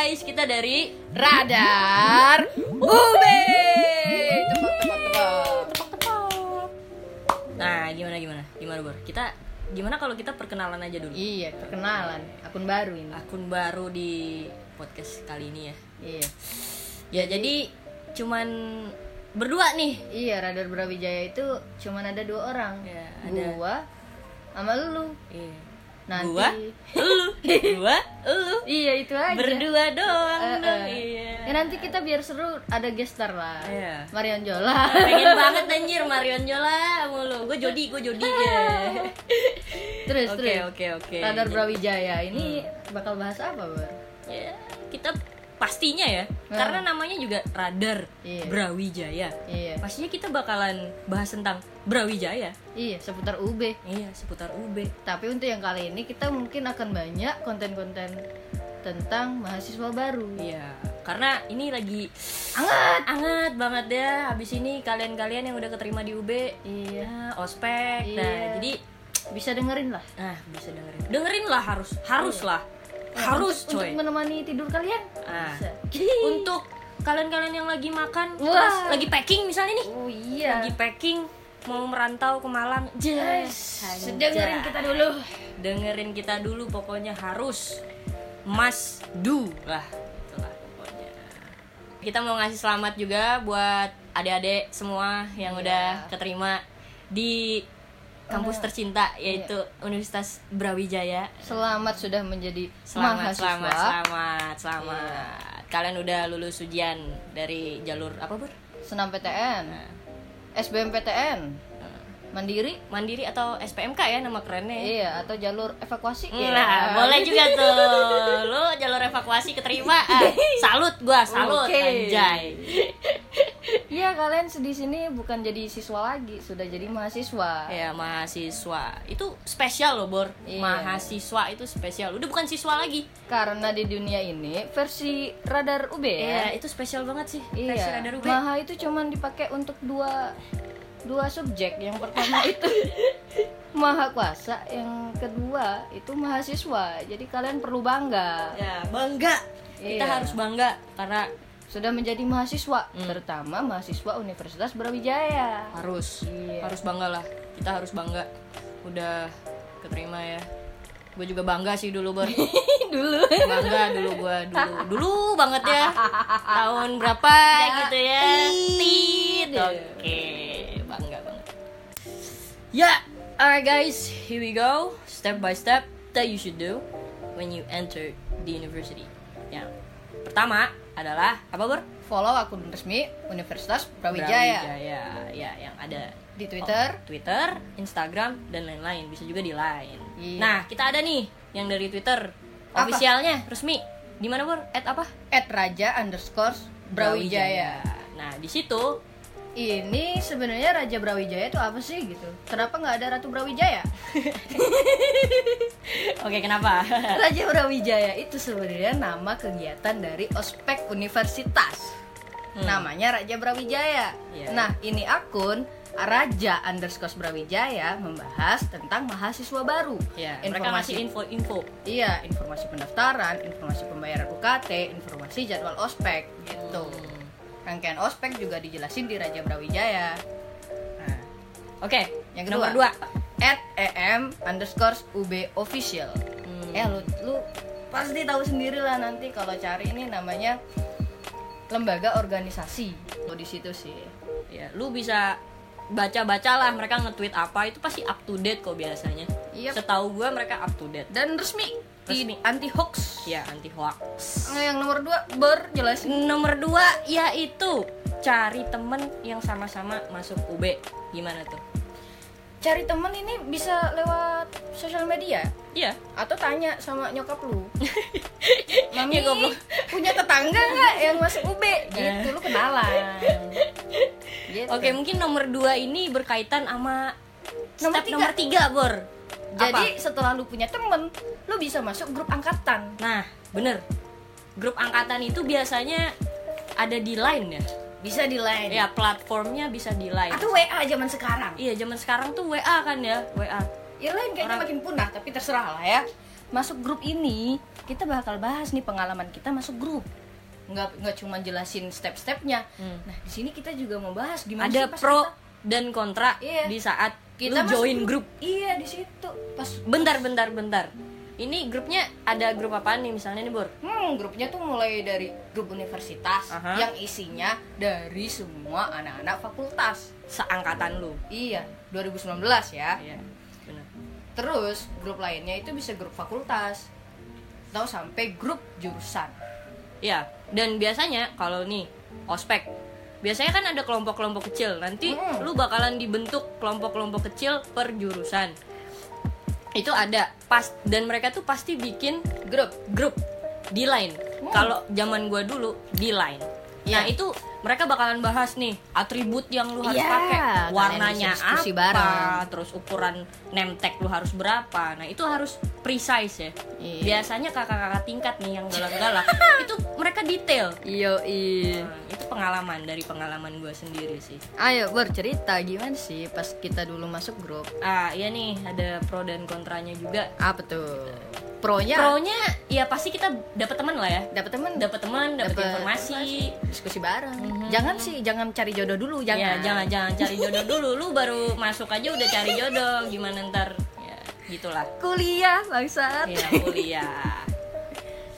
guys, kita dari Radar Ube. Nah, gimana gimana? Gimana, Bor? Kita gimana kalau kita perkenalan aja dulu? Iya, perkenalan akun baru ini. Akun baru di podcast kali ini ya. Iya. Ya, jadi cuman berdua nih. Iya, Radar Brawijaya itu cuman ada dua orang. Ya, ada. Gua sama lu. Iya. Nanti Gua, lu, gua, lu. Iya, itu aja. Berdua doang Eh, dong. eh. Iya. Ya nanti kita biar seru ada gestar lah. Iya. Marion Jola. Pengen banget anjir Marion Jola mulu. Gue jodi, gue jodi ya. terus Oke, terus. oke, oke. Radar Brawijaya ini bakal bahas apa, Bor? Ya, kita pastinya ya. Nah. Karena namanya juga Radar Iya. Brawijaya. Iya. Pastinya kita bakalan bahas tentang Brawijaya. Iya, seputar UB. Iya, seputar UB. Tapi untuk yang kali ini kita mungkin akan banyak konten-konten tentang mahasiswa baru. Iya, karena ini lagi Anget. anget banget ya. Habis ini kalian-kalian yang udah keterima di UB, Iya. ya, ospek. Nah, Iya. jadi Bisa dengerin lah. nah bisa dengerin. Dengerin lah harus, harus lah. Harus untuk, coy. Untuk menemani tidur kalian. Ah. Untuk kalian-kalian yang lagi makan, Wah. terus lagi packing misalnya nih. Oh iya. Lagi packing mau merantau ke Malang. Jes. Dengerin kita dulu. Dengerin kita dulu pokoknya harus must do lah itulah pokoknya. Kita mau ngasih selamat juga buat adik-adik semua yang Iya. udah keterima di kampus Udah. tercinta yaitu Universitas Brawijaya. Selamat sudah menjadi Selamat, mahasiswa. selamat, selamat, selamat. Kalian udah lulus ujian dari jalur apa, Bur? Senam PTN, Nah, SBMPTN, Mandiri, Mandiri atau SPMK ya nama kerennya ya? iya atau jalur evakuasi. Nah, Iya. boleh juga tuh. Lu jalur evakuasi keterima. Ah, salut gua, salut Oke. anjay. Iya, kalian di sini bukan jadi siswa lagi, sudah jadi mahasiswa. Ya, mahasiswa. Itu spesial loh, Bor. Iya. Mahasiswa itu spesial. Udah bukan siswa lagi. Karena di dunia ini versi radar UB Ya, ya. itu spesial banget sih. Versi Iya. Radar UB. Maha itu cuman dipakai untuk dua dua subjek. Yang pertama itu maha kuasa, yang kedua itu mahasiswa. Jadi kalian perlu bangga. Ya, bangga. Kita Iya. harus bangga karena Sudah menjadi mahasiswa, Hmm. terutama mahasiswa Universitas Brawijaya. harus Iya. harus bangga lah. Kita harus bangga. Udah keterima ya. Gue juga bangga sih dulu, Bor. Dulu. bangga dulu gua dulu dulu banget ya tahun berapa gitu ya tit oke bangga banget ya alright guys here we go step by step that you should do when you enter the university yang pertama adalah apa bor Follow akun resmi Universitas Brawijaya Brawijaya ya yang ada di Twitter. Oh, Twitter, Instagram dan lain-lain bisa juga di Line. Iya. Nah kita ada nih yang dari Twitter Apa? ofisialnya resmi di mana bor? At apa? At Raja underscore Brawijaya. Nah di situ Ini sebenarnya Raja Brawijaya itu apa sih gitu? Kenapa nggak ada Ratu Brawijaya? oke kenapa? Raja Brawijaya itu sebenarnya nama kegiatan dari ospek universitas. Hmm. Namanya Raja Brawijaya. Iya. Nah ini akun Raja underscore Brawijaya membahas tentang mahasiswa baru. ya mereka ngasih info-info. Iya, informasi pendaftaran, informasi pembayaran UKT, informasi jadwal ospek gitu. Hmm. Rangkaian ospek juga dijelasin di Raja Brawijaya. Nah, oke Yang nomor kedua. dua. At em underscore ub official. Hmm. Eh lu, lu pasti tahu sendiri lah nanti kalau cari ini namanya lembaga organisasi. Lo di situ sih. Ya, lu bisa baca-baca lah mereka nge-tweet apa itu pasti up to date kok biasanya. Iya. Setahu gua mereka up to date. Dan resmi, Resmi. anti hoax. Ya anti hoax. Nah, yang nomor dua ber jelasin. Nomor dua yaitu cari temen yang sama-sama masuk UB. Gimana tuh? Cari temen ini bisa lewat sosial media Iya. atau tanya sama nyokap lu. Mami Ya, goblok. punya tetangga nggak yang masuk UB? Gitu lu kenalan. Gitu. Oke, mungkin nomor dua ini berkaitan sama Nomor step tiga. nomor tiga, Bor. Jadi Apa? setelah lu punya temen, lu bisa masuk grup angkatan. Nah, bener. Grup angkatan itu biasanya ada di line ya. Bisa di line. Ya, platformnya bisa di line. Atau WA zaman sekarang. Iya, zaman sekarang tuh WA kan ya, WA. Ya lain kayaknya Orang- makin punah, tapi terserah lah ya. masuk grup ini kita bakal bahas nih pengalaman kita masuk grup nggak nggak cuma jelasin step-stepnya Hmm. nah di sini kita juga mau bahas gimana ada sih pro kita, dan kontra Iya. di saat kita lu join grup. iya di situ pas Bentar, bentar, bentar. Ini grupnya ada grup apaan nih misalnya nih, Bor? Hmm, grupnya tuh mulai dari grup universitas Aha. yang isinya dari semua anak-anak fakultas. Seangkatan lu. Iya, 2019 ya. Iya, benar. Terus grup lainnya itu bisa grup fakultas atau sampai grup jurusan. Iya, dan biasanya kalau nih ospek biasanya kan ada kelompok-kelompok kecil. Nanti Hmm. lu bakalan dibentuk kelompok-kelompok kecil per jurusan. Itu ada pas dan mereka tuh pasti bikin Grup. grup di line. Hmm. Kalau zaman gua dulu di line. Nah, Iya. itu mereka bakalan bahas nih atribut yang lu harus Iya, pakai, warnanya apa, bareng. terus ukuran name tag lu harus berapa. Nah, itu harus precise ya. Iya. Biasanya kakak-kakak tingkat nih yang galak-galak itu mereka detail. Iyo, iya. Nah, itu pengalaman dari pengalaman gue sendiri sih. Ayo bercerita gimana sih pas kita dulu masuk grup? Ah, iya nih ada pro dan kontranya juga. Apa tuh? Pronya Pronya ya pasti kita dapat teman lah ya. dapat teman, Dapat teman, dapat informasi. diskusi bareng. Mhm. Jangan sih, jangan cari jodoh dulu, Jangan. jangan. Ya, jangan jangan cari jodoh dulu. Lu baru masuk aja udah cari jodoh. Gimana ntar? Ya, gitulah. Kuliah, bangsat. Ya, kuliah.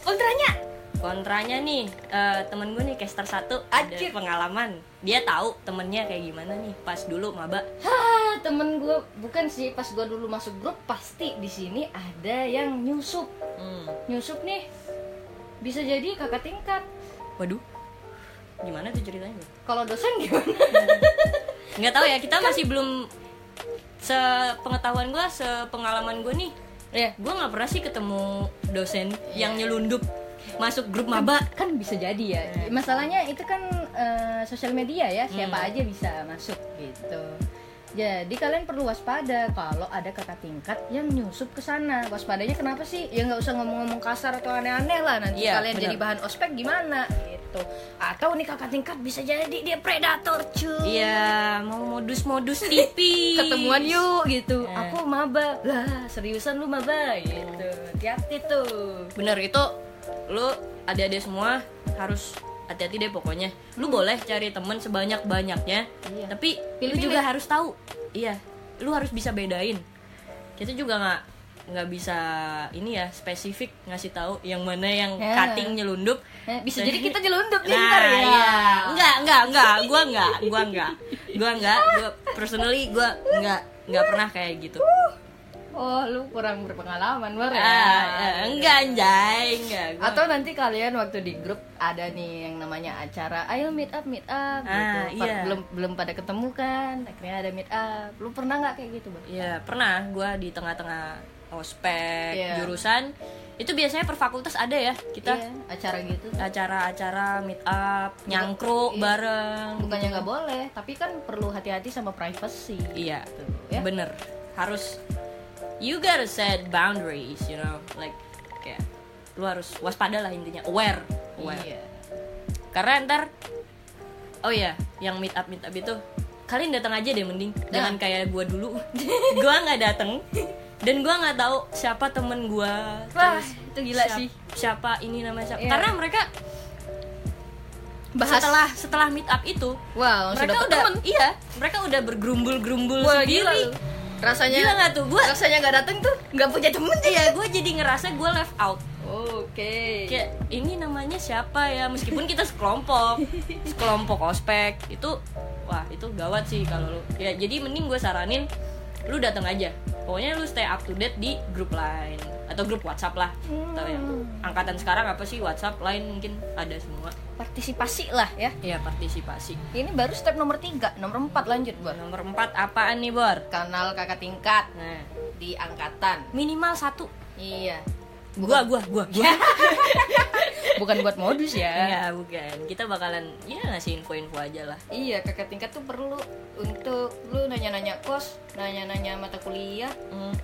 Kontranya Kontranya nih, eh, temen gue nih caster satu ada pengalaman. Dia tahu temennya kayak gimana nih pas dulu maba. Hah, temen gue bukan sih pas gue dulu masuk grup pasti di sini ada yang nyusup. Hmm. nyusup nih bisa jadi kakak tingkat. Waduh, gimana tuh ceritanya? Kalau dosen gimana? Nggak tahu ya, kita masih belum sepengetahuan gue, sepengalaman gue nih, ya gue nggak pernah sih ketemu dosen yang nyelundup masuk grup maba. kan bisa jadi ya. Masalahnya itu kan eh, sosial media ya siapa Hmm. aja bisa masuk gitu. Jadi kalian perlu waspada kalau ada kakak tingkat yang nyusup ke sana. Waspadanya kenapa sih? Ya nggak usah ngomong-ngomong kasar atau aneh-aneh lah nanti Iya, kalian bener. jadi bahan ospek gimana gitu. Atau nih kakak tingkat bisa jadi dia predator cuy. Iya, mau modus-modus tipis. ketemuan yuk gitu. Eh. aku maba. Lah seriusan lu maba gitu. Hati-hati tuh. Bener itu, lu adik-adik semua harus hati-hati deh pokoknya. Lu boleh cari temen sebanyak-banyaknya, Iya. tapi lu Pilih-pilih. juga harus tahu. Iya, lu harus bisa bedain. Kita juga nggak nggak bisa ini ya spesifik ngasih tahu yang mana yang Ya. cutting nyelundup Eh, bisa jadi kita nyelundup nih Nah, ntar ya iya. Enggak, enggak, enggak. Gua enggak, gua enggak. Gua enggak, gua personally gua enggak enggak pernah kayak gitu. Oh, lu kurang berpengalaman, Bar ya? Ah, eh, enggak anjay, enggak. Gua Atau nanti kalian waktu di grup ada nih yang namanya acara, ayo meet up, meet up Ah, gitu. Iya. Belum belum pada ketemu kan, akhirnya ada meet up. Lu pernah nggak kayak gitu, Bar? ya pernah gua di tengah-tengah ospek Iya. jurusan itu biasanya per fakultas ada ya kita Iya, acara gitu. acara-acara meet up nyangkruk iya. bareng Bukannya nggak boleh, tapi kan perlu hati-hati sama privacy. iya ya. bener harus you gotta set boundaries you know like kayak lu harus waspada lah intinya aware aware Iya. karena ntar oh ya yang meet up meet up itu kalian datang aja deh mending jangan kayak gua dulu gua nggak datang dan gua nggak tahu siapa temen gua Wah, terus itu gila siap- sih. siapa ini namanya siapa Iya. karena mereka Bahas setelah setelah meet up itu Wow, mereka udah temen. iya mereka udah bergerumbul-gerumbul Wah, sendiri gila. Rasanya gila nggak tuh? Gua rasanya nggak dateng tuh nggak punya temen iya gua jadi ngerasa gua left out. Oke. kayak ini namanya siapa ya? Meskipun kita sekelompok sekelompok ospek itu wah itu gawat sih kalau lu. Ya jadi mending gue saranin lu datang aja. Pokoknya lu stay up to date di grup lain atau grup WhatsApp lah. Atau yang angkatan sekarang apa sih? WhatsApp lain mungkin ada semua. Partisipasi lah ya. ya partisipasi. Ini baru step nomor 3, nomor 4 lanjut, Bor. nomor 4 apaan nih Bor? Kanal kakak tingkat nah. di angkatan. minimal satu. Iya. gua gua gua. Gua. Bukan buat modus ya. ya bukan. Kita bakalan ya ngasih info-info aja lah. Iya, kakak tingkat tuh perlu untuk lu nanya-nanya kos, nanya-nanya mata kuliah, Hmm.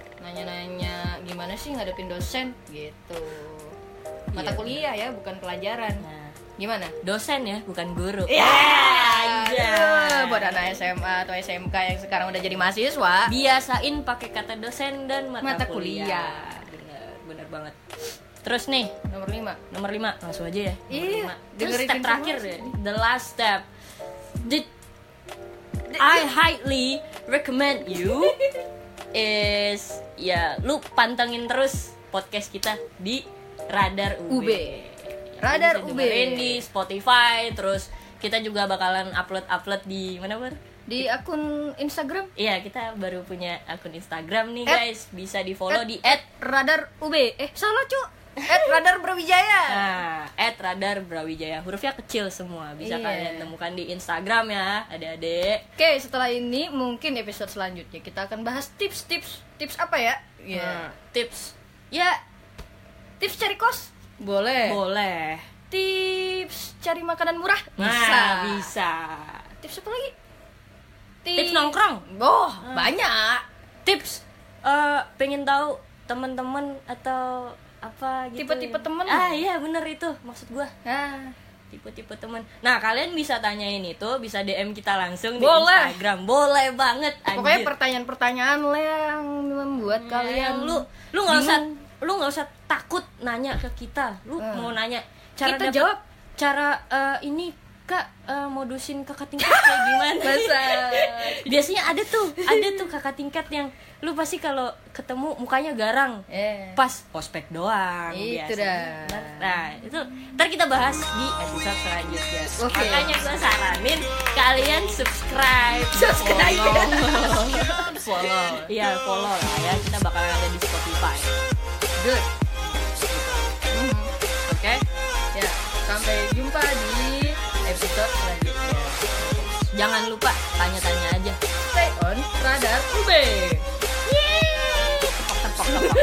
Sih ngadepin dosen gitu. Mata Iya, kuliah ya, bukan pelajaran. nah Gimana? dosen ya bukan guru Ya, aja aduh, buat anak SMA atau SMK yang sekarang udah jadi mahasiswa. biasain pakai kata dosen dan mata, Mata kuliah. kuliah. Bener. bener banget terus nih nomor 5 nomor 5 langsung aja ya Iya, lima. terus step terakhir ya the last step the I highly recommend you is ya lu pantengin terus podcast kita di Radar UB. UB. Radar UB. di Spotify terus kita juga bakalan upload-upload di mana ber? di akun Instagram Iya kita baru punya akun Instagram nih At- guys bisa di follow at- di at radar UB eh salah cu at radar Brawijaya Nah, at Radar Brawijaya hurufnya kecil semua bisa Iya. kalian temukan di Instagram ya adik-adik. Oke, setelah ini mungkin episode selanjutnya kita akan bahas tips-tips tips apa ya? Nah, tips ya Tips cari kos? Boleh. boleh. Tips cari makanan murah? Nah, bisa. Tips apa lagi? Tips nongkrong. Oh, banyak. Tips eh pengen tahu teman-teman atau apa gitu. Tipe-tipe temen. Ah, iya bener itu maksud gua. Nah, Tipe-tipe teman. Nah, kalian bisa tanyain itu, bisa DM kita langsung di Boleh. Instagram. Boleh banget. pokoknya anjir. pertanyaan-pertanyaan lah yang membuat Nah, kalian lu lu nggak usah lu nggak usah takut nanya ke kita lu Hmm. mau nanya cara Kita dapet- jawab. cara eh, ini kak eh, modusin kakak tingkat kayak gimana Masa? biasanya ada tuh ada tuh kakak tingkat yang lu pasti kalau ketemu mukanya garang Eh. pas ospek doang Itu biasanya. dah. nah itu ntar kita bahas di episode selanjutnya Oke. makanya gue saranin kalian subscribe Subscribe. follow follow iya follow lah ya kita bakalan ada di Spotify Good. oke Ya, sampai jumpa di episode selanjutnya. Jangan lupa tanya-tanya aja. Stay on Radar UB. Yeay! Tepok, tepok, tepok.